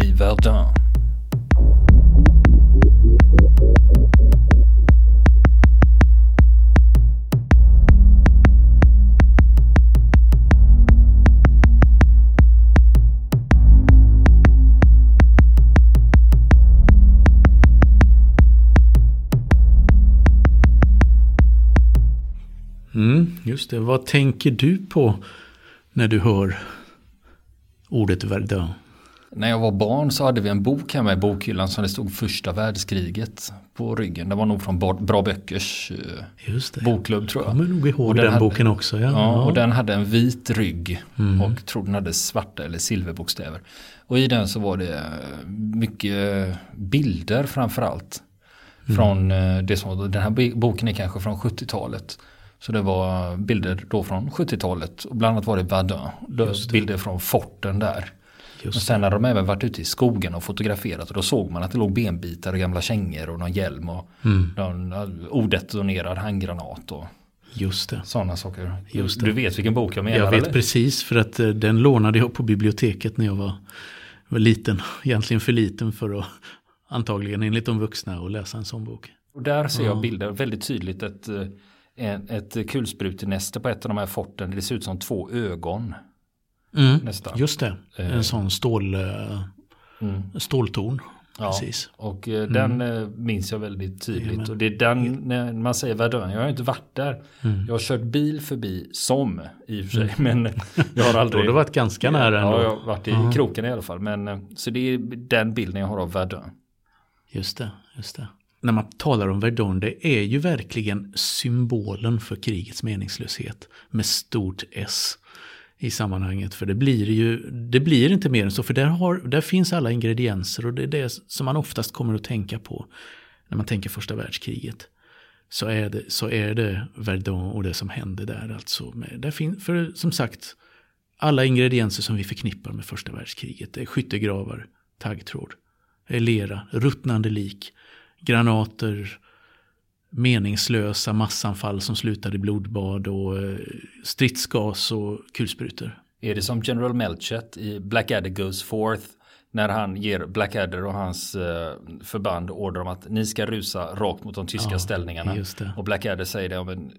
om vid Verdun. Mm, just det. Vad tänker du på när du hör ordet Verdun? När jag var barn så hade vi en bok hemma i bokhyllan som det stod första världskriget på ryggen. Det var nog från Bra Böckers eh, bokklubb tror jag. Jag kommer nog ihåg den, den hade, boken också. Ja. ja, och den hade en vit rygg mm. och tror den hade svarta eller silverbokstäver. Och i den så var det eh, mycket bilder framförallt. Mm. Från det som, den här boken är kanske från 70-talet. Så det var bilder då från 70-talet och bland annat var det Verdun. Bilder från forten där. Just och sen hade de även varit ute i skogen och fotograferat och då såg man att det låg benbitar och gamla kängor och någon hjälm och mm. någon odetonerad handgranat. Och Just det. Sådana saker. Just det. Du vet vilken bok jag menar? Jag vet eller? precis för att eh, den lånade jag på biblioteket när jag var, var liten. Egentligen för liten för att antagligen enligt de vuxna att läsa en sån bok. Och där ser jag bilder väldigt tydligt. Ett, eh, ett kulsprutenäste på ett av de här forten. Det ser ut som två ögon. Mm, nästan. Just det, en eh. sån stål, eh, mm. ståltorn. Ja, Precis. och eh, mm. den eh, minns jag väldigt tydligt. Och det är den, när man säger Verdun, jag har inte varit där. Mm. Jag har kört bil förbi som i och för sig. Mm. Men jag har aldrig. Då har du varit ganska nära ändå. Ja, jag har varit i mm. kroken i alla fall. Men, så det är den bilden jag har av Verdun. Just det, just det när man talar om Verdun, det är ju verkligen symbolen för krigets meningslöshet med stort S i sammanhanget. För det blir ju det blir inte mer än så, för där, har, där finns alla ingredienser och det är det som man oftast kommer att tänka på när man tänker första världskriget. Så är det, så är det Verdun och det som hände där. Alltså med, där fin, för som sagt, alla ingredienser som vi förknippar med första världskriget. Det är skyttegravar, taggtråd, lera, ruttnande lik, granater, meningslösa massanfall som slutade i blodbad och eh, stridsgas och kulsprutor. Är det som General Melchett i Blackadder Goes Forth när han ger Blackadder och hans eh, förband order om att ni ska rusa rakt mot de tyska ja, ställningarna. Och Blackadder säger det, ja, men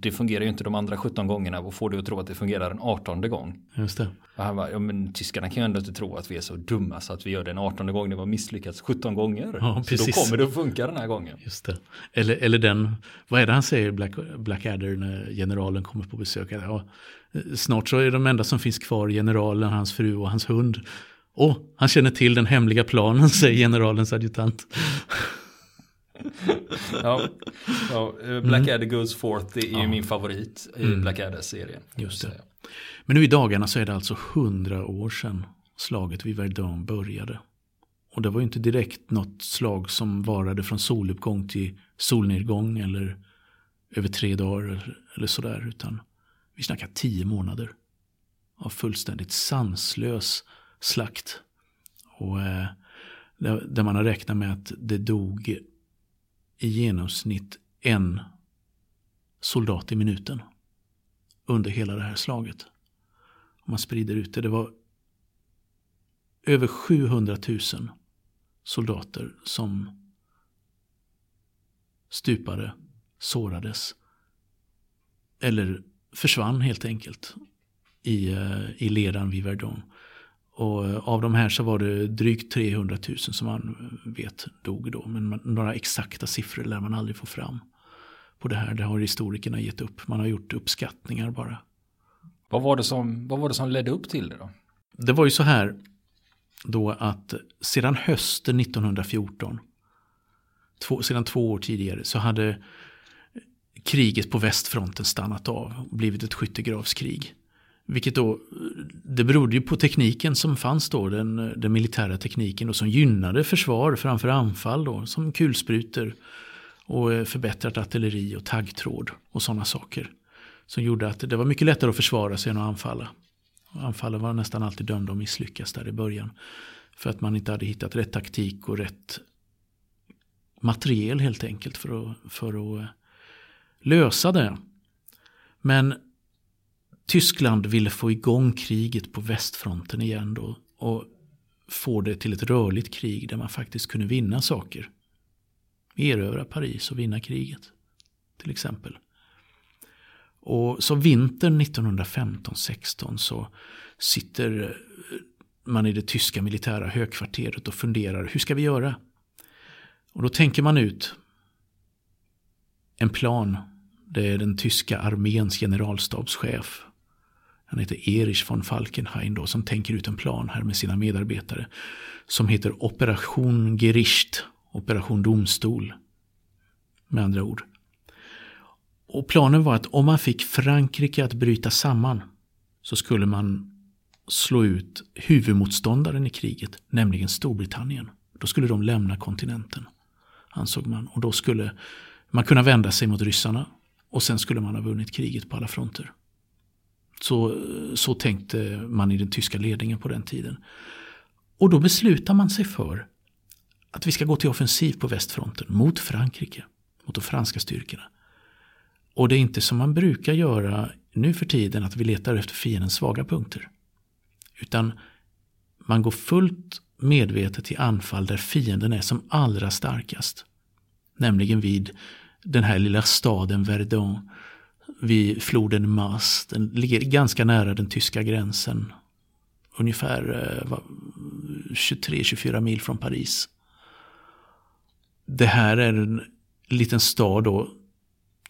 det fungerar ju inte de andra 17 gångerna och får du att tro att det fungerar en 18 gång. Just det. Och han bara, ja men tyskarna kan ju ändå inte tro att vi är så dumma så att vi gör det en 18 gång vi har misslyckats 17 gånger. Ja, så då kommer det att funka den här gången. Just det. Eller, eller den, vad är det han säger, Black, Blackadder när generalen kommer på besök? Ja, snart så är de enda som finns kvar generalen, hans fru och hans hund. Åh, han känner till den hemliga planen, säger generalens adjutant. ja, ja, eh, Blackadder mm. Goes Forth är ja. min favorit i mm. Blackadder-serien. Just det. Men nu i dagarna så är det alltså hundra år sedan slaget vid Verdun började. Och det var ju inte direkt något slag som varade från soluppgång till solnedgång eller över tre dagar eller, eller sådär. Utan vi snackar tio månader av fullständigt sanslös slakt. Och eh, där man har räknat med att det dog i genomsnitt en soldat i minuten under hela det här slaget. Om man sprider ut det. Det var över 700 000 soldater som stupade, sårades eller försvann helt enkelt i, eh, i leran vid Verdun. Och eh, av de här så var det drygt 300 000 som man vet dog då. Men några exakta siffror lär man aldrig få fram på det här. Det har historikerna gett upp. Man har gjort uppskattningar bara. Vad var det som, vad var det som ledde upp till det då? Det var ju så här då att sedan hösten 1914, två, sedan två år tidigare, så hade kriget på västfronten stannat av och blivit ett skyttegravskrig. Vilket då, det berodde ju på tekniken som fanns då, den, den militära tekniken och som gynnade försvar framför anfall då, som kulsprutor och eh, förbättrat artilleri och taggtråd och sådana saker. Som gjorde att det var mycket lättare att försvara sig än att anfalla. Anfallen var nästan alltid dömda att misslyckas där i början. För att man inte hade hittat rätt taktik och rätt materiel helt enkelt för att, för att eh, lösa det. Men Tyskland ville få igång kriget på västfronten igen då. Och få det till ett rörligt krig där man faktiskt kunde vinna saker. Erövra Paris och vinna kriget. Till exempel. Och så vintern 1915-16 så sitter man i det tyska militära högkvarteret och funderar hur ska vi göra? Och då tänker man ut en plan. Det är den tyska arméns generalstabschef. Han heter Erich von Falkenhayn då, som tänker ut en plan här med sina medarbetare. Som heter Operation Gericht, Operation Domstol. Med andra ord. Och planen var att om man fick Frankrike att bryta samman så skulle man slå ut huvudmotståndaren i kriget, nämligen Storbritannien. Då skulle de lämna kontinenten, ansåg man. Och då skulle man kunna vända sig mot ryssarna och sen skulle man ha vunnit kriget på alla fronter. Så, så tänkte man i den tyska ledningen på den tiden. Och då beslutar man sig för att vi ska gå till offensiv på västfronten mot Frankrike, mot de franska styrkorna. Och det är inte som man brukar göra nu för tiden att vi letar efter fiendens svaga punkter. Utan man går fullt medvetet till anfall där fienden är som allra starkast. Nämligen vid den här lilla staden Verdun. Vid floden Maas. Den ligger ganska nära den tyska gränsen. Ungefär eh, 23-24 mil från Paris. Det här är en liten stad då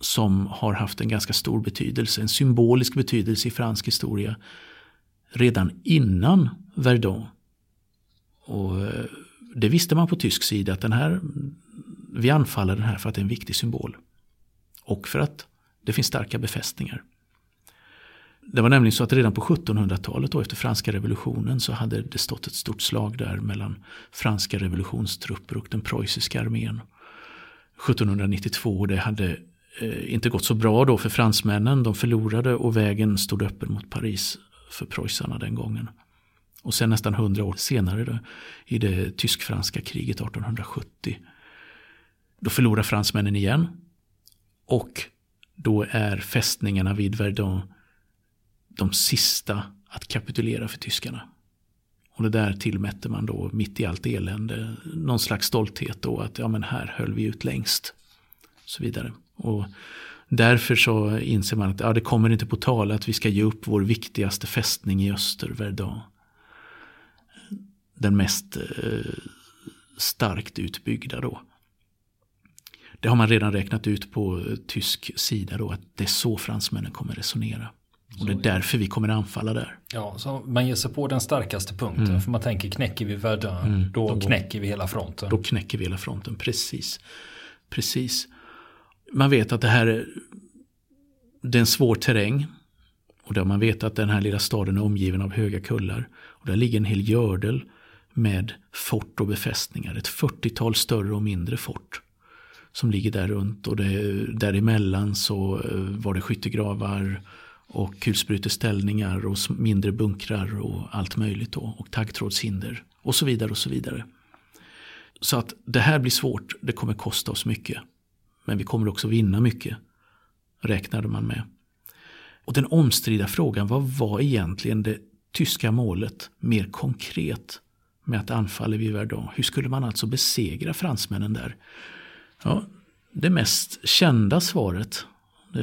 som har haft en ganska stor betydelse, en symbolisk betydelse i fransk historia redan innan Verdun. Och eh, det visste man på tysk sida att den här, vi anfaller den här för att det är en viktig symbol. Och för att det finns starka befästningar. Det var nämligen så att redan på 1700-talet då efter franska revolutionen så hade det stått ett stort slag där mellan franska revolutionstrupper och den preussiska armén. 1792 det hade eh, inte gått så bra då för fransmännen. De förlorade och vägen stod öppen mot Paris för preussarna den gången. Och sen nästan hundra år senare då, i det tysk-franska kriget 1870. Då förlorar fransmännen igen. Och då är fästningarna vid Verdun de sista att kapitulera för tyskarna. Och det där tillmätte man då mitt i allt elände någon slags stolthet då att ja men här höll vi ut längst. Så vidare. Och Därför så inser man att ja, det kommer inte på tal att vi ska ge upp vår viktigaste fästning i öster, Verdun. Den mest eh, starkt utbyggda då. Det har man redan räknat ut på tysk sida då att det är så fransmännen kommer resonera. Och det är därför vi kommer anfalla där. Ja, så man ger sig på den starkaste punkten. Mm. För man tänker knäcker vi Verdun, mm, då, då knäcker vi hela fronten. Då knäcker vi hela fronten, precis. Precis man vet att det här är, det är en svår terräng. Och där man vet att den här lilla staden är omgiven av höga kullar. Och där ligger en hel gördel med fort och befästningar. Ett 40-tal större och mindre fort. Som ligger där runt och det, däremellan så eh, var det skyttegravar och kulspruteställningar och mindre bunkrar och allt möjligt då. Och taggtrådshinder och så vidare och så vidare. Så att det här blir svårt, det kommer kosta oss mycket. Men vi kommer också vinna mycket, räknade man med. Och den omstridda frågan, vad var egentligen det tyska målet mer konkret med att anfalla vid Verdun? Hur skulle man alltså besegra fransmännen där? Ja, det mest kända svaret det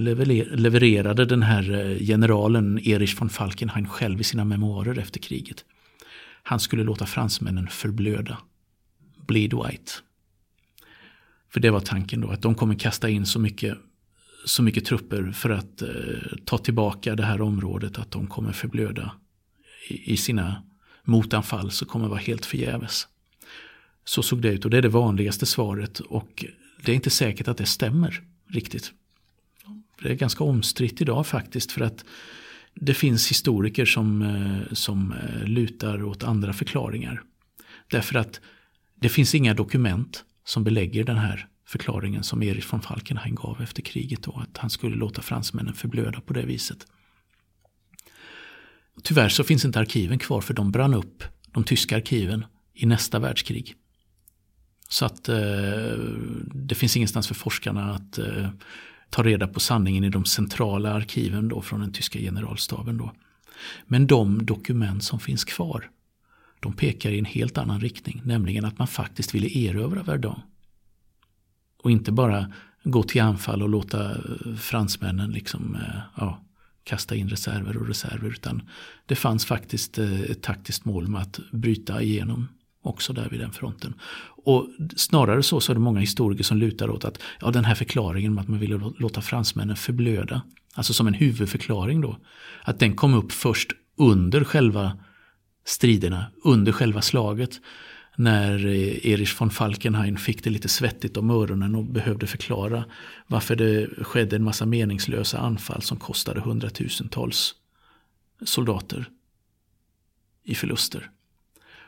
levererade den här eh, generalen Erich von Falkenhayn själv i sina memoarer efter kriget. Han skulle låta fransmännen förblöda. Bleed white. För det var tanken då, att de kommer kasta in så mycket, så mycket trupper för att eh, ta tillbaka det här området, att de kommer förblöda i, i sina motanfall, så kommer vara helt förgäves. Så såg det ut och det är det vanligaste svaret och det är inte säkert att det stämmer riktigt. Det är ganska omstritt idag faktiskt för att det finns historiker som, eh, som eh, lutar åt andra förklaringar. Därför att det finns inga dokument som belägger den här förklaringen som Erich von Falkenhayn gav efter kriget. Då, att han skulle låta fransmännen förblöda på det viset. Tyvärr så finns inte arkiven kvar för de brann upp, de tyska arkiven, i nästa världskrig. Så att eh, det finns ingenstans för forskarna att eh, ta reda på sanningen i de centrala arkiven då från den tyska generalstaben. Då. Men de dokument som finns kvar, de pekar i en helt annan riktning, nämligen att man faktiskt ville erövra Verdun. Och inte bara gå till anfall och låta eh, fransmännen liksom, eh, ja, kasta in reserver och reserver. Utan det fanns faktiskt eh, ett taktiskt mål med att bryta igenom också där vid den fronten. Och snarare så, så är det många historiker som lutar åt att ja, den här förklaringen om att man ville låta fransmännen förblöda, alltså som en huvudförklaring då, att den kom upp först under själva striderna, under själva slaget när eh, Erich von Falkenhayn fick det lite svettigt om öronen och behövde förklara varför det skedde en massa meningslösa anfall som kostade hundratusentals soldater i förluster.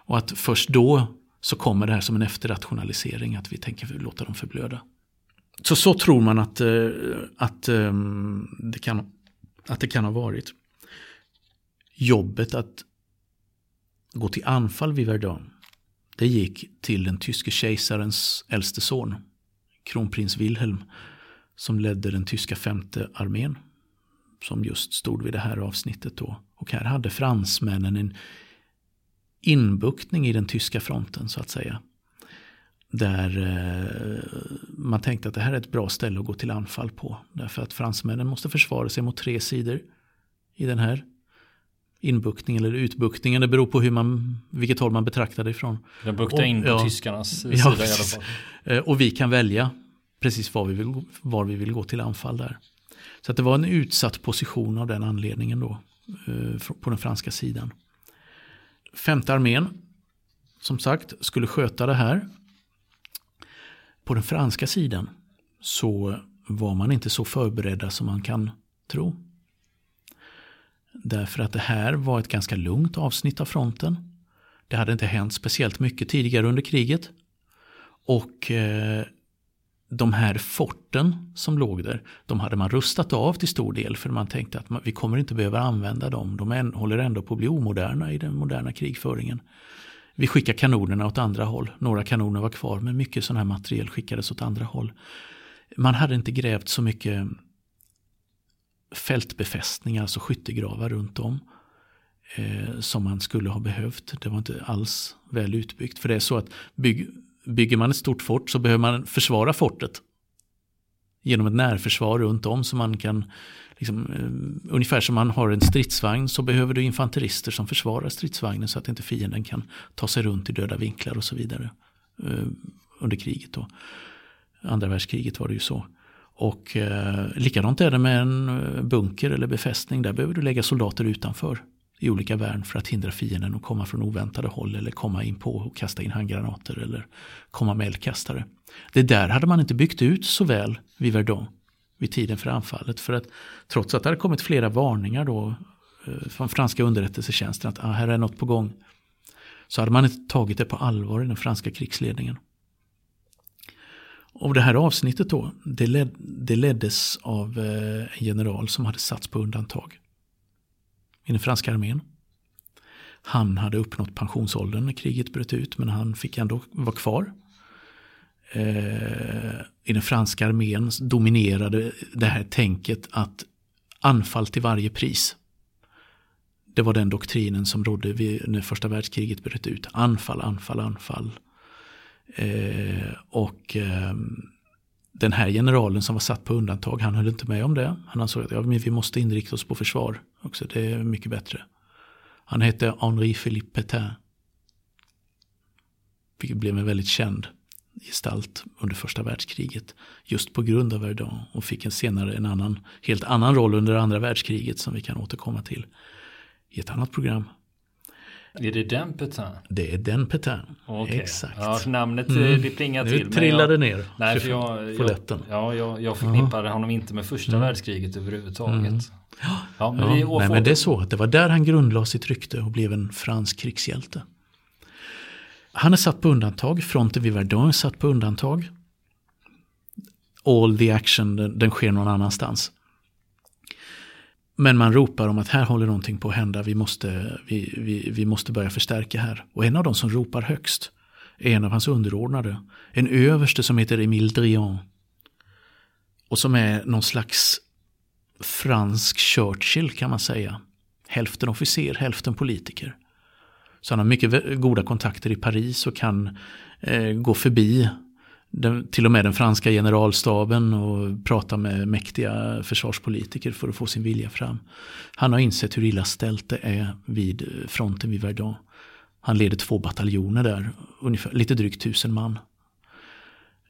Och att först då så kommer det här som en efterrationalisering, att vi tänker låta dem förblöda. Så så tror man att, eh, att, ehm, det, kan, att det kan ha varit. Jobbet att gå till anfall vid Verdun det gick till den tyske kejsarens äldste son, kronprins Wilhelm, som ledde den tyska femte armén, som just stod vid det här avsnittet då. Och här hade fransmännen en inbuktning i den tyska fronten så att säga. Där eh, man tänkte att det här är ett bra ställe att gå till anfall på. Därför att fransmännen måste försvara sig mot tre sidor i den här inbuktningen eller utbuktningen. Det beror på hur man, vilket håll man betraktar det ifrån. Den buktar in på ja, tyskarnas sida ja, i alla fall. Eh, och vi kan välja precis var vi, vill, var vi vill gå till anfall där. Så att det var en utsatt position av den anledningen då eh, på den franska sidan. Femte armén, som sagt, skulle sköta det här. På den franska sidan så var man inte så förberedda som man kan tro. Därför att det här var ett ganska lugnt avsnitt av fronten. Det hade inte hänt speciellt mycket tidigare under kriget. Och eh, de här forten som låg där, de hade man rustat av till stor del för man tänkte att man, vi kommer inte behöva använda dem. De en, håller ändå på att bli omoderna i den moderna krigföringen. Vi skickar kanonerna åt andra håll. Några kanoner var kvar men mycket sån här materiel skickades åt andra håll. Man hade inte grävt så mycket fältbefästningar, alltså skyttegravar runt om. Eh, som man skulle ha behövt. Det var inte alls väl utbyggt. För det är så att bygg, bygger man ett stort fort så behöver man försvara fortet. Genom ett närförsvar runt om så man kan Liksom, eh, ungefär som man har en stridsvagn så behöver du infanterister som försvarar stridsvagnen så att inte fienden kan ta sig runt i döda vinklar och så vidare. Eh, under kriget då. Andra världskriget var det ju så. Och eh, likadant är det med en eh, bunker eller befästning. Där behöver du lägga soldater utanför i olika värn för att hindra fienden att komma från oväntade håll eller komma in på och kasta in handgranater eller komma med eldkastare. Det där hade man inte byggt ut så väl vid Verdun vid tiden för anfallet. För att trots att det hade kommit flera varningar då eh, från franska underrättelsetjänsten att ah, här är något på gång. Så hade man inte tagit det på allvar i den franska krigsledningen. Och det här avsnittet då, det, led, det leddes av eh, en general som hade satts på undantag i den franska armén. Han hade uppnått pensionsåldern när kriget bröt ut men han fick ändå vara kvar. Eh, I den franska armén dominerade det här tänket att anfall till varje pris. Det var den doktrinen som rådde när första världskriget bröt ut. Anfall, anfall, anfall. Eh, och eh, den här generalen som var satt på undantag, han höll inte med om det. Han ansåg att ja, men vi måste inrikta oss på försvar också, det är mycket bättre. Han hette Henri Philippe Pétain. Vilket blev en väldigt känd gestalt under första världskriget. Just på grund av Verdun och fick en senare en annan, helt annan roll under andra världskriget som vi kan återkomma till i ett annat program. Är det den Petain? Det är den Petain. Okay. Exakt. Ja, namnet mm. det plingar till. Nu trillade jag, ner. Nej, för jag, jag, ja, jag, jag förknippade honom inte med första mm. världskriget överhuvudtaget. Mm. Ja, men, ja, nej, men det är så. Det var där han grundlade sitt rykte och blev en fransk krigshjälte. Han är satt på undantag. Fronten vid Verdun är satt på undantag. All the action, den, den sker någon annanstans. Men man ropar om att här håller någonting på att hända, vi måste, vi, vi, vi måste börja förstärka här. Och en av de som ropar högst är en av hans underordnade. En överste som heter Emile Drian. och som är någon slags fransk Churchill kan man säga. Hälften officer, hälften politiker. Så han har mycket goda kontakter i Paris och kan eh, gå förbi den, till och med den franska generalstaben och prata med mäktiga försvarspolitiker för att få sin vilja fram. Han har insett hur illa ställt det är vid fronten vid Verdun. Han leder två bataljoner där, ungefär, lite drygt tusen man.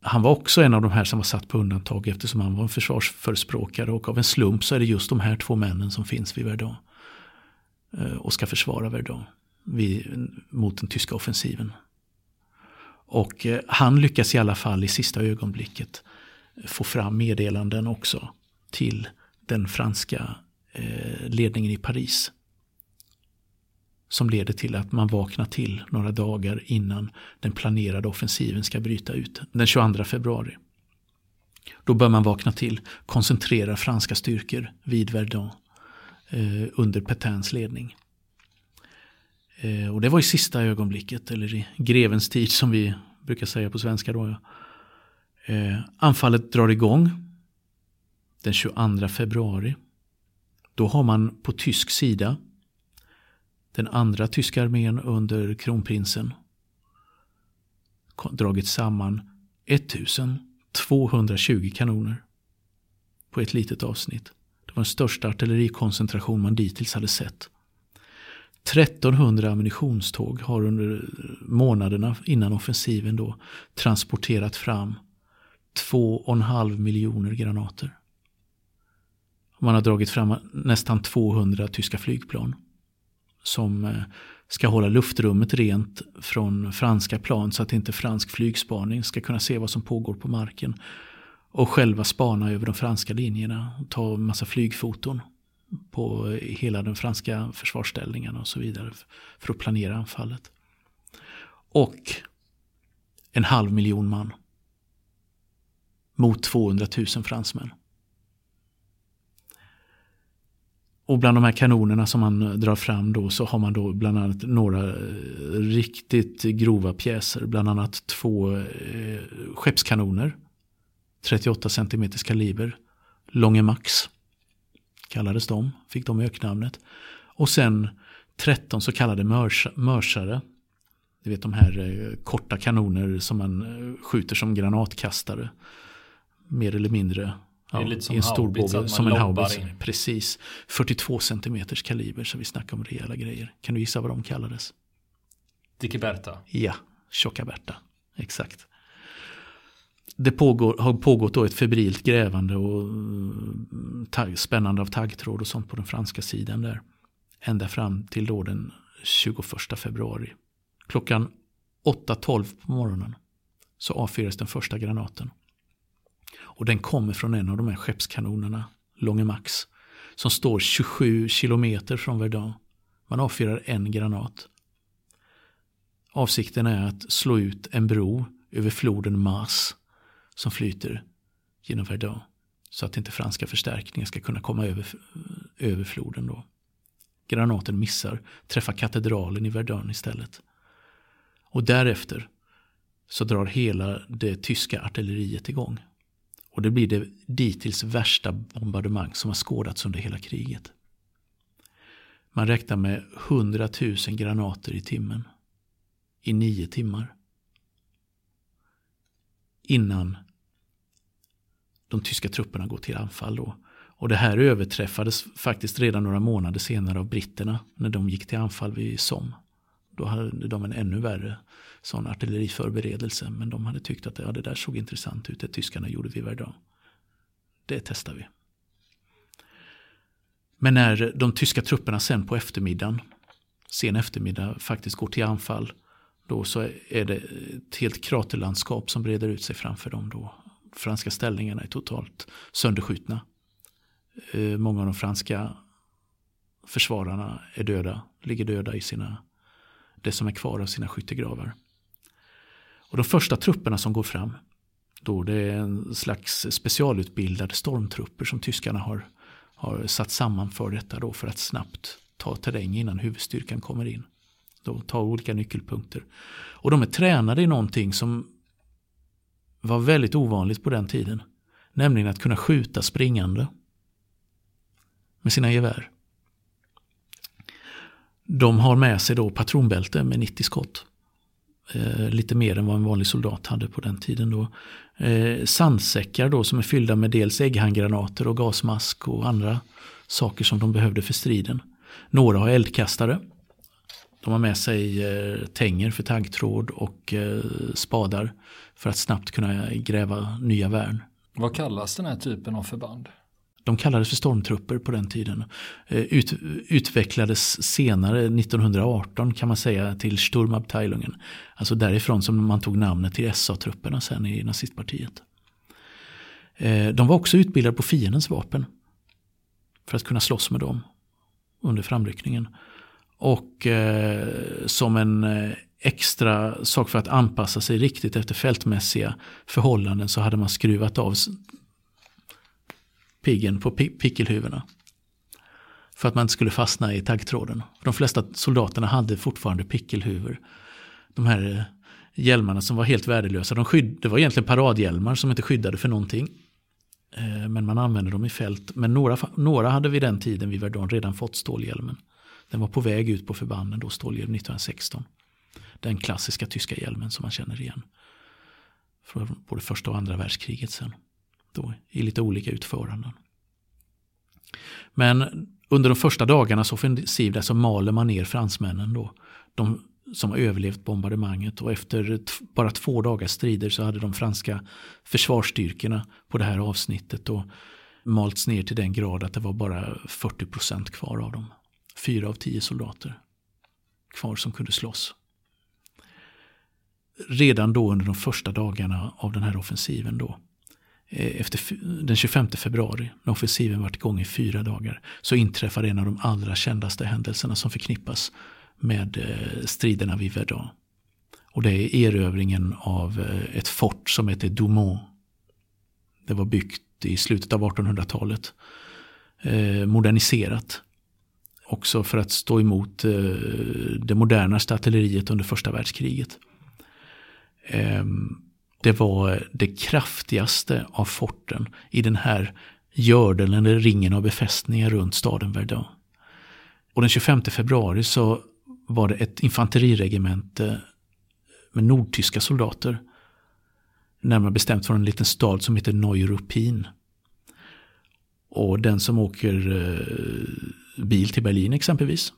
Han var också en av de här som var satt på undantag eftersom han var en försvarsförespråkare och av en slump så är det just de här två männen som finns vid Verdun. Eh, och ska försvara Verdun vid, mot den tyska offensiven. Och eh, han lyckas i alla fall i sista ögonblicket eh, få fram meddelanden också till den franska eh, ledningen i Paris. Som leder till att man vaknar till några dagar innan den planerade offensiven ska bryta ut den 22 februari. Då bör man vakna till, koncentrera franska styrkor vid Verdun eh, under Petains ledning. Eh, och det var i sista ögonblicket, eller i grevens tid som vi brukar säga på svenska. Då, eh, anfallet drar igång den 22 februari. Då har man på tysk sida den andra tyska armén under kronprinsen dragit samman 1220 kanoner på ett litet avsnitt. Det var den största artillerikoncentration man dittills hade sett. 1300 ammunitionståg har under månaderna innan offensiven då transporterat fram 2,5 miljoner granater. Man har dragit fram nästan 200 tyska flygplan som eh, ska hålla luftrummet rent från franska plan så att inte fransk flygspaning ska kunna se vad som pågår på marken. Och själva spana över de franska linjerna och ta massa flygfoton på hela den franska försvarsställningen och så vidare för att planera anfallet. Och en halv miljon man mot 200 000 fransmän. Och bland de här kanonerna som man drar fram då så har man då bland annat några eh, riktigt grova pjäser. Bland annat två eh, skeppskanoner. 38 cm kaliber. Långe Max kallades de, fick de öknamnet. Och sen 13 så kallade mörsare. Du vet de här eh, korta kanoner som man eh, skjuter som granatkastare. Mer eller mindre. Ja, lite som en stor som en haubits. Precis. 42 cm kaliber så vi snackar om rejäla grejer. Kan du gissa vad de kallades? Dicke Berta. Ja, Tjocka Berta. Exakt det pågår, har pågått då ett febrilt grävande och eh, tag, spännande av taggtråd och sånt på den franska sidan där. Ända fram till då den 21 februari. Klockan 8.12 på morgonen så avfyras den första granaten. Och den kommer från en av de här skeppskanonerna, Longe Max, som står 27 kilometer från Verdun. Man avfyrar en granat. Avsikten är att slå ut en bro över floden Mars som flyter genom Verdun. Så att inte franska förstärkningar ska kunna komma över, över floden då. Granaten missar, träffar katedralen i Verdun istället. Och därefter så drar hela det tyska artilleriet igång. Och det blir det dittills värsta bombardemang som har skådats under hela kriget. Man räknar med 100 000 granater i timmen. I nio timmar. Innan de tyska trupperna går till anfall. Då. Och det här överträffades faktiskt redan några månader senare av britterna när de gick till anfall vid Somme. Då hade de en ännu värre sån artilleriförberedelse. Men de hade tyckt att ja, det där såg intressant ut, det tyskarna gjorde vid Verdun. Det testar vi. Men när de tyska trupperna sen på eftermiddagen, sen eftermiddag, faktiskt går till anfall. Då så är det ett helt kraterlandskap som breder ut sig framför dem. Då franska ställningarna är totalt sönderskjutna. Eh, många av de franska försvararna är döda, ligger döda i sina, det som är kvar av sina skyttegravar. Och de första trupperna som går fram, då det är en slags specialutbildade stormtrupper som tyskarna har, har satt samman för detta då för att snabbt ta terräng innan huvudstyrkan kommer in och ta olika nyckelpunkter. Och de är tränade i någonting som var väldigt ovanligt på den tiden. Nämligen att kunna skjuta springande med sina gevär. De har med sig då patronbälte med 90 skott. Eh, lite mer än vad en vanlig soldat hade på den tiden. Då. Eh, sandsäckar då som är fyllda med dels ägghandgranater och gasmask och andra saker som de behövde för striden. Några har eldkastare. De har med sig eh, tänger för taggtråd och eh, spadar för att snabbt kunna gräva nya värn. Vad kallas den här typen av förband? De kallades för stormtrupper på den tiden. Eh, ut, utvecklades senare, 1918 kan man säga, till Sturmabteilungen. Alltså därifrån som man tog namnet till SA-trupperna sen i nazistpartiet. De var också utbildade på fiendens vapen. För att kunna slåss med dem under framryckningen. Och eh, som en eh, extra sak för att anpassa sig riktigt efter fältmässiga förhållanden så hade man skruvat av piggen på pickelhuvudena. För att man inte skulle fastna i taggtråden. De flesta soldaterna hade fortfarande pickelhuvor. De här eh, hjälmarna som var helt värdelösa. De skydd, det var egentligen paradhjälmar som inte skyddade för någonting. Eh, men man använde dem i fält. Men några, några hade vid den tiden vid Verdun redan fått stålhjälmen. Den var på väg ut på förbanden då, stålhjälm 1916. Den klassiska tyska hjälmen som man känner igen. Från både första och andra världskriget sen. Då, I lite olika utföranden. Men under de första dagarnas offensiv där så maler man ner fransmännen då. De som har överlevt bombardemanget och efter bara två dagars strider så hade de franska försvarsstyrkorna på det här avsnittet då malts ner till den grad att det var bara 40 procent kvar av dem. Fyra av tio soldater kvar som kunde slåss. Redan då under de första dagarna av den här offensiven då eh, efter den 25 februari, när offensiven varit igång i fyra dagar, så inträffar en av de allra kändaste händelserna som förknippas med eh, striderna vid Verdun. Och det är erövringen av eh, ett fort som heter Doumont. Det var byggt i slutet av 1800-talet. Moderniserat. Också för att stå emot eh, det modernaste artilleriet under första världskriget. Ehm, det var det kraftigaste av forten i den här gördeln eller ringen av befästningar runt staden Verdun. Och den 25 februari så var det ett infanteriregemente eh, med nordtyska soldater. Närmare bestämt från en liten stad som heter Neuruppin. Och den som åker eh, bil till Berlin exempelvis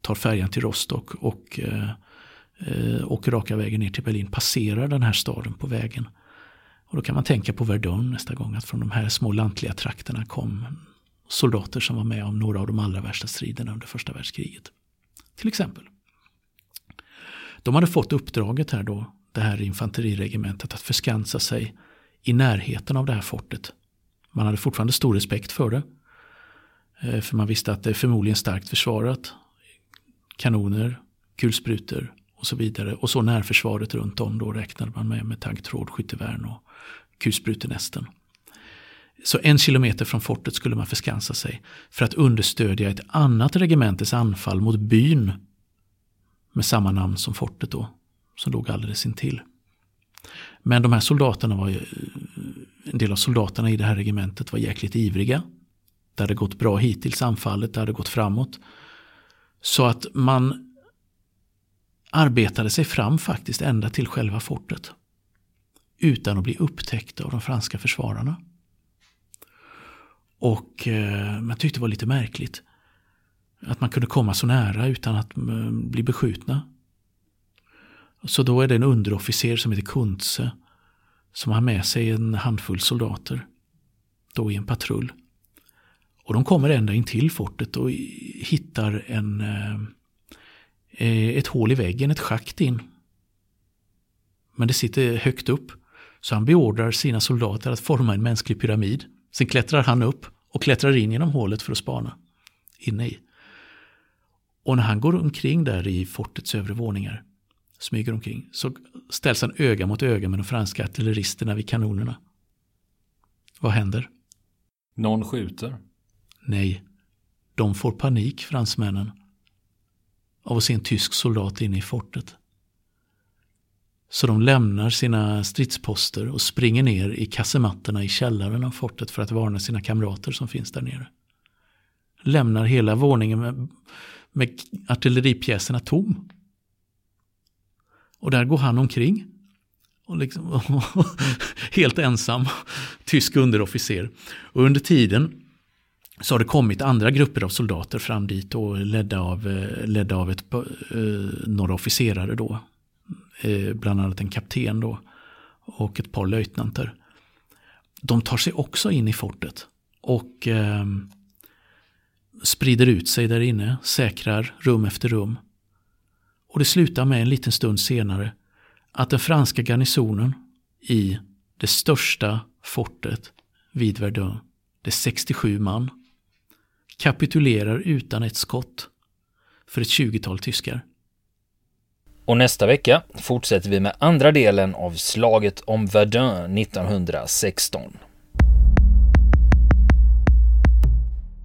tar färjan till Rostock och eh, eh, åker raka vägen ner till Berlin, passerar den här staden på vägen. Och då kan man tänka på Verdun nästa gång, att från de här små lantliga trakterna kom soldater som var med om några av de allra värsta striderna under första världskriget. Till exempel. De hade fått uppdraget här då, det här infanteriregementet, att förskansa sig i närheten av det här fortet. Man hade fortfarande stor respekt för det. Eh, för man visste att det är förmodligen starkt försvarat. Kanoner, kulsprutor och så vidare. Och så närförsvaret runt om då räknade man med med taggtråd, skyttevärn och kulsprutenästen. Så en kilometer från fortet skulle man förskansa sig för att understödja ett annat regementes anfall mot byn med samma namn som fortet då, som låg alldeles intill. Men de här soldaterna var eh, en del av soldaterna i det här regementet var jäkligt ivriga. Det hade gått bra hittills anfallet, det hade gått framåt. Så att man arbetade sig fram faktiskt ända till själva fortet. Utan att bli upptäckta av de franska försvararna. Och eh, man tyckte det var lite märkligt. Att man kunde komma så nära utan att eh, bli beskjutna. Så då är det en underofficer som heter Kuntze. Som har med sig en handfull soldater. Då i en patrull. Och de kommer ända in till fortet och hittar en eh, eh, ett hål i väggen, ett schakt in. Men det sitter högt upp. Så han beordrar sina soldater att forma en mänsklig pyramid. Sen klättrar han upp och klättrar in genom hålet för att spana inne i. Och när han går omkring där i fortets övre våningar, smyger omkring, så ställs han öga mot öga med de franska artilleristerna vid kanonerna. Vad händer? Någon skjuter? Nej. De får panik, fransmännen av att se en tysk soldat inne i fortet. Så de lämnar sina stridsposter och springer ner i kasematterna i källaren av fortet för att varna sina kamrater som finns där nere. Lämnar hela våningen med, med artilleripjäserna tom. Och där går han omkring. Och liksom, helt ensam, tysk underofficer. Och under tiden så har det kommit andra grupper av soldater fram dit och ledda av, eh, ledda av ett, eh, några officerare då. Eh, bland annat en kapten då och ett par löjtnanter. De tar sig också in i fortet och eh, sprider ut sig där inne, säkrar rum efter rum. Och det slutar med en liten stund senare att den franska garnisonen i det största fortet vid Verdun, det är 67 man, kapitulerar utan ett skott för ett 20-tal tyskar. Och nästa vecka fortsätter vi med andra delen av slaget om Verdun 1916.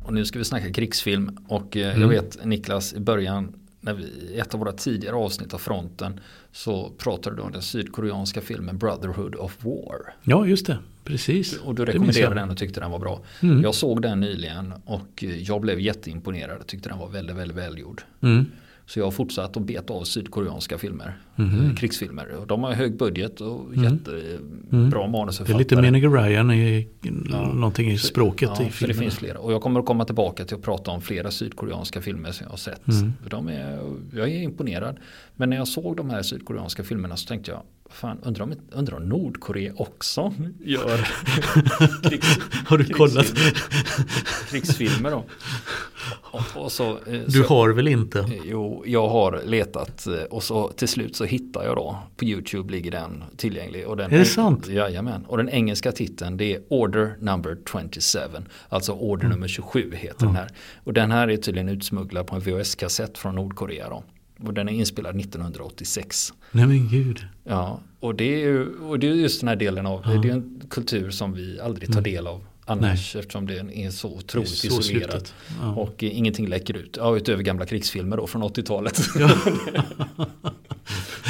Och nu ska vi snacka krigsfilm och eh, mm. jag vet Niklas i början när vi, i ett av våra tidigare avsnitt av fronten så pratade du om den sydkoreanska filmen Brotherhood of War. Ja, just det. Precis. Och du rekommenderade den och tyckte den var bra. Mm. Jag såg den nyligen och jag blev jätteimponerad. Jag tyckte den var väldigt, väldigt välgjord. Mm. Så jag har fortsatt att beta av sydkoreanska filmer. Mm. Krigsfilmer. Och de har hög budget och mm. jättebra mm. manusförfattare. Det är lite Menig Ryan i ja. någonting i språket ja, i filmen. det finns flera. Och jag kommer att komma tillbaka till att prata om flera sydkoreanska filmer som jag har sett. Mm. De är, jag är imponerad. Men när jag såg de här sydkoreanska filmerna så tänkte jag Fan, undrar om, undrar om Nordkorea också gör krigs, Har du kollat? krigsfilmer då. Och, och så, eh, du har väl inte? Eh, jo, jag har letat eh, och så till slut så hittar jag då på YouTube ligger den tillgänglig. Och den är det sant? Jajamän. Och den engelska titeln det är Order number 27. Alltså Order mm. nummer 27 heter mm. den här. Och den här är tydligen utsmugglad på en VHS-kassett från Nordkorea då. Och den är inspelad 1986. Nej men gud. Ja, och det är ju och det är just den här delen av, ja. det är en kultur som vi aldrig tar mm. del av annars Nej. eftersom den är så otroligt så isolerad. Ja. Och ingenting läcker ut. Ja, utöver gamla krigsfilmer då från 80-talet. Ja.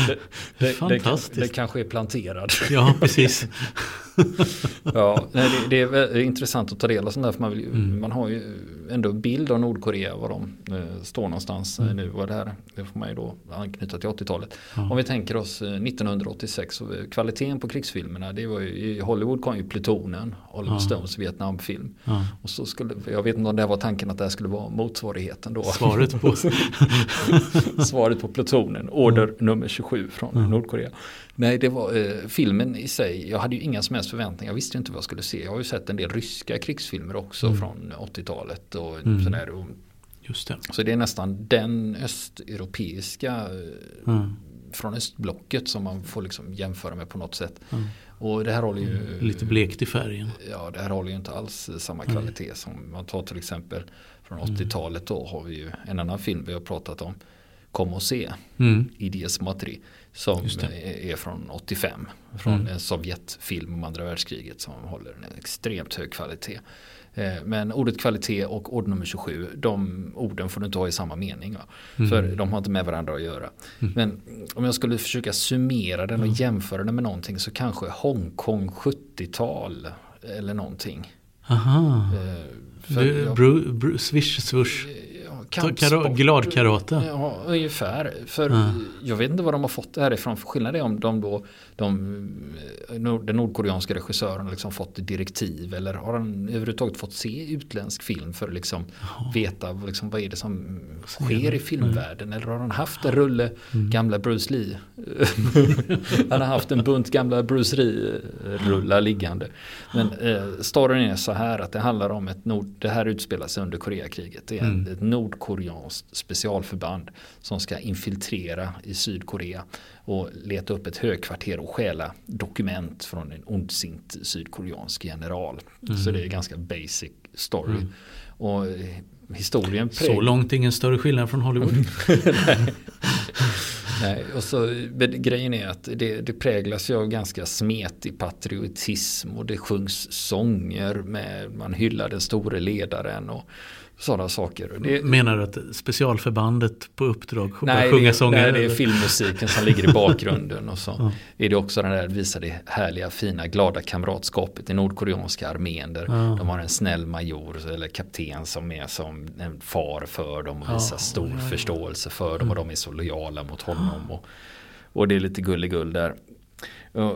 det, det, Fantastiskt. Det, det, kanske är planterad. Ja, precis. ja, det, det, är intressant att ta del av sånt där. För man, vill, mm. man har ju ändå bild av Nordkorea. Var de eh, står någonstans mm. nu. Vad det, här, det får man ju då anknyta till 80-talet. Ja. Om vi tänker oss 1986. Så kvaliteten på krigsfilmerna. Det var ju, I Hollywood kom ju Plutonen. Oliver ja. Stones Vietnamfilm. Och så skulle, jag vet inte om det var tanken att det här skulle vara motsvarigheten då. Svaret på, Svaret på Plutonen. Order mm. nummer 27 från Nordkorea. Nej, det var eh, filmen i sig. Jag hade ju inga som helst förväntningar. Jag visste inte vad jag skulle se. Jag har ju sett en del ryska krigsfilmer också mm. från 80-talet. Och mm. sådär. Just det. Så det är nästan den östeuropeiska eh, mm. från östblocket som man får liksom jämföra med på något sätt. Mm. Och det här håller ju... Mm. Lite blekt i färgen. Ja, det här håller ju inte alls samma kvalitet som man tar till exempel från 80-talet. Mm. Då har vi ju en annan film vi har pratat om. Kom och se. Mm. Idias Matri. Som är från 85. Från mm. en Sovjetfilm om andra världskriget som håller en extremt hög kvalitet. Eh, men ordet kvalitet och ord nummer 27, de orden får du inte ha i samma mening. Mm. För de har inte med varandra att göra. Mm. Men om jag skulle försöka summera den och mm. jämföra den med någonting så kanske Hongkong 70-tal eller någonting. Aha. Eh, för jag, bru, bru, swish, swoosh kampsport. Glad karate. Ja, ungefär. För ja. jag vet inte vad de har fått det här ifrån. För skillnad är om de då, de, den nordkoreanska regissören har liksom fått direktiv. Eller har han överhuvudtaget fått se utländsk film för att liksom veta liksom, vad är det som sker i filmvärlden. Eller har han haft en rulle mm. gamla Bruce Lee. han har haft en bunt gamla Bruce Lee-rullar liggande. Men eh, storyn är så här att det handlar om ett nord, det här utspelar sig under Koreakriget. Det är mm. ett nord nordkoreanskt specialförband som ska infiltrera i Sydkorea och leta upp ett högkvarter och stjäla dokument från en ondsint sydkoreansk general. Mm. Så det är ganska basic story. Mm. Och eh, historien Så långt ingen större skillnad från Hollywood. Nej, och så, grejen är att det, det präglas ju av ganska smetig patriotism och det sjungs sånger med man hyllar den store ledaren och sådana saker. Det, Menar du att specialförbandet på uppdrag nej, sjunga sånger? Nej, det är filmmusiken som ligger i bakgrunden. Och så ja. är det också den där, visar det härliga, fina, glada kamratskapet i nordkoreanska armén. Där ja. de har en snäll major eller kapten som är som en far för dem och visar stor förståelse för dem. Och de är så lojala mot honom. Och, och det är lite gulligull där.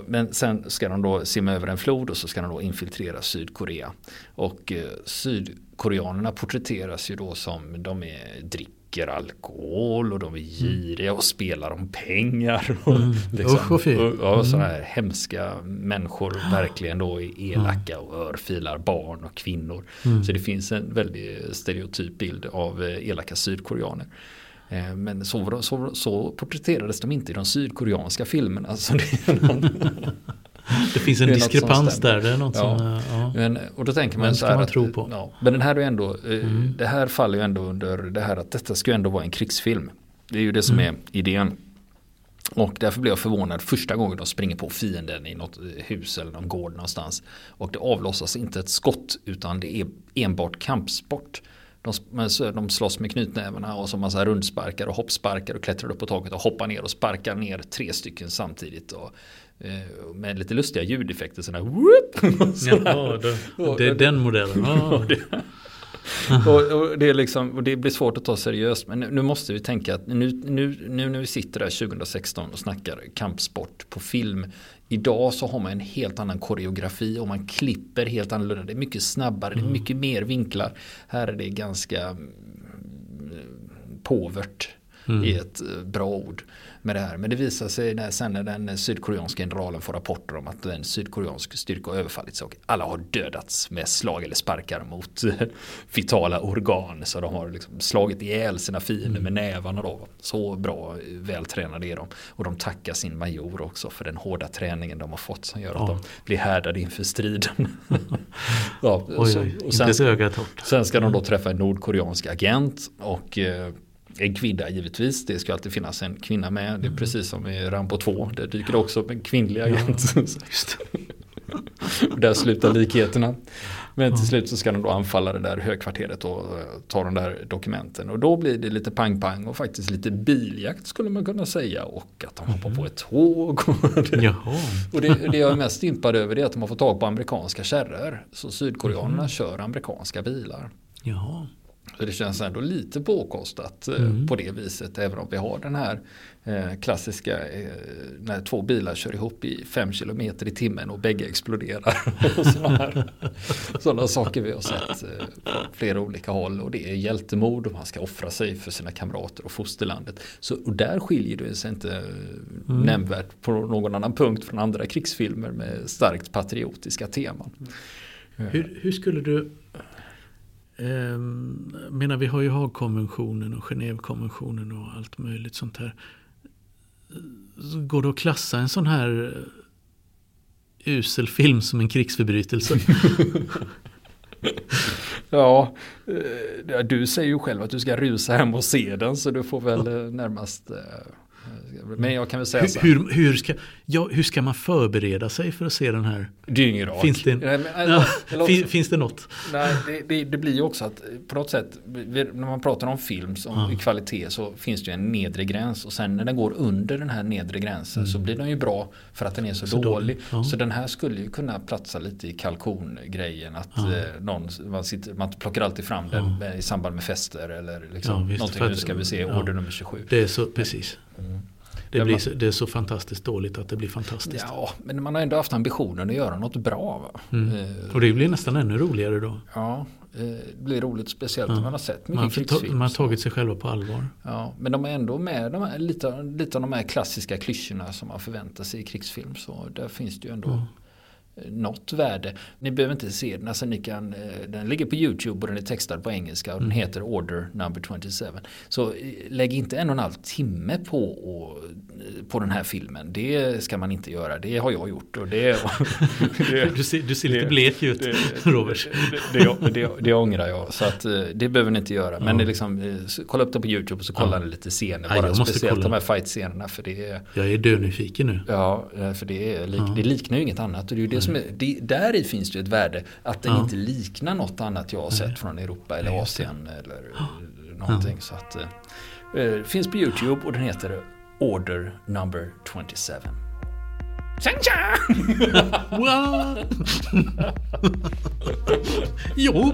Men sen ska de då simma över en flod och så ska de då infiltrera Sydkorea. Och eh, sydkoreanerna porträtteras ju då som de är dricker alkohol och de är giriga och spelar om pengar. Och, mm. liksom, och, och, och sådana här hemska människor verkligen då är elaka och örfilar barn och kvinnor. Mm. Så det finns en väldigt stereotyp bild av eh, elaka sydkoreaner. Eh, men så, så, så porträtterades de inte i de sydkoreanska filmerna. Så det, någon, det finns en det diskrepans där. Det är något ja. som, ja. Men, och då tänker man så här. Man tro på. Ja, men den här är ändå, eh, mm. det här faller ju ändå under det här att detta ska ju ändå vara en krigsfilm. Det är ju det som mm. är idén. Och därför blev jag förvånad första gången de springer på fienden i något hus eller någon gård någonstans. Och det avlossas inte ett skott utan det är enbart kampsport. De, de slåss med knytnävarna och så massa rundsparkar och hoppsparkar och klättrar upp på taket och hoppar ner och sparkar ner tre stycken samtidigt. Och, eh, med lite lustiga ljudeffekter sådana whoop, Jaha, det, det är den modellen. Ah. och, och, det är liksom, och det blir svårt att ta seriöst. Men nu, nu måste vi tänka att nu, nu, nu när vi sitter där 2016 och snackar kampsport på film. Idag så har man en helt annan koreografi och man klipper helt annorlunda. Det är mycket snabbare, mm. det är mm. mycket mer vinklar. Här är det ganska mm, påvert mm. i ett eh, bra ord med det här. Men det visar sig när, sen när den sydkoreanska generalen får rapporter om att en sydkoreansk styrka har överfallits och alla har dödats med slag eller sparkar mot vitala organ. Så de har liksom slagit ihjäl sina fiender med mm. nävarna då. Så bra vältränade är de. Och de tackar sin major också för den hårda träningen de har fått som gör att ja. de blir härdade inför striden. ja, oj, så, och sen, sen ska de då träffa en nordkoreansk agent och eh, en kvinna givetvis, det ska alltid finnas en kvinna med. Det är mm. precis som i Rambo 2, där dyker det också upp en kvinnlig agent. Ja, där slutar likheterna. Men till slut så ska de då anfalla det där högkvarteret och eh, ta de där dokumenten. Och då blir det lite pang-pang och faktiskt lite biljakt skulle man kunna säga. Och att de hoppar på ett tåg. och det, det jag är mest impad över är att de har fått tag på amerikanska kärror. Så sydkoreanerna mm. kör amerikanska bilar. Jaha. Så det känns ändå lite påkostat eh, mm. på det viset. Även om vi har den här eh, klassiska eh, när två bilar kör ihop i fem kilometer i timmen och bägge exploderar. Sådana, sådana saker vi har sett på flera olika håll. Och det är hjältemod och man ska offra sig för sina kamrater och fosterlandet. Så, och där skiljer det sig inte mm. nämnvärt på någon annan punkt från andra krigsfilmer med starkt patriotiska teman. Hur, hur skulle du Eh, menar, vi har ju Haagkonventionen och Genèvekonventionen och allt möjligt sånt här. Går det att klassa en sån här eh, usel film som en krigsförbrytelse? Eh, ja, du säger ju själv att du ska rusa hem och se den så du får väl eh, närmast eh, men jag kan väl säga så här. Hur, hur, ska, ja, hur ska man förbereda sig för att se den här? Dyngerak. Finns det, nej, men, eller, eller fin, finns det något? Nej, det, det, det, blir ju också att på något sätt, när man pratar om film som ja. kvalitet så finns det ju en nedre gräns. Och sen när den går under den här nedre gränsen mm. så blir den ju bra för att den är så, så dålig. Ja. Så den här skulle ju kunna platsa lite i kalkongrejen. Att ja. eh, någon, man, sitter, man plockar alltid fram den i samband med fester eller liksom ja, visst, någonting. Nu ska vi se order nummer 27. Det är så, precis. Mm. Det, blir, man, det är så fantastiskt dåligt att det blir fantastiskt. Ja, men man har ändå haft ambitionen att göra något bra. Mm. Eh, och det blir nästan ännu roligare då. Ja, eh, det blir roligt speciellt ja. om man har sett mycket man krigsfilm. Man har tagit sig själva på allvar. Ja, men de är ändå med de här, lite, lite av de här klassiska klyschorna som man förväntar sig i krigsfilm. Så där finns det ju ändå ja något värde. Ni behöver inte se den, alltså ni kan, eh, den ligger på YouTube och den är textad på engelska och mm. den heter Order number 27. Så eh, lägg inte en och en halv timme på att på den här filmen. Det ska man inte göra. Det har jag gjort. Och det, det du, ser, du ser lite blek ut, det, Robert. Det, det, det, ångrar jag. Så att, eh, det behöver ni inte göra. Men det liksom, eh, kolla upp det på YouTube och så kollar ni lite scener. Bara, ja, speciellt kolla. de här fight-scenerna. För det, jag är dönyfiken nu. Ja, för det, är, det liknar ju inget annat. Och det är det som är, det, där i finns det ett värde. Att den inte liknar något annat jag har sett från Europa eller Asien. Eller någonting. Så att, eh, finns på YouTube och den heter Order number 27. Tjang tjang! jo!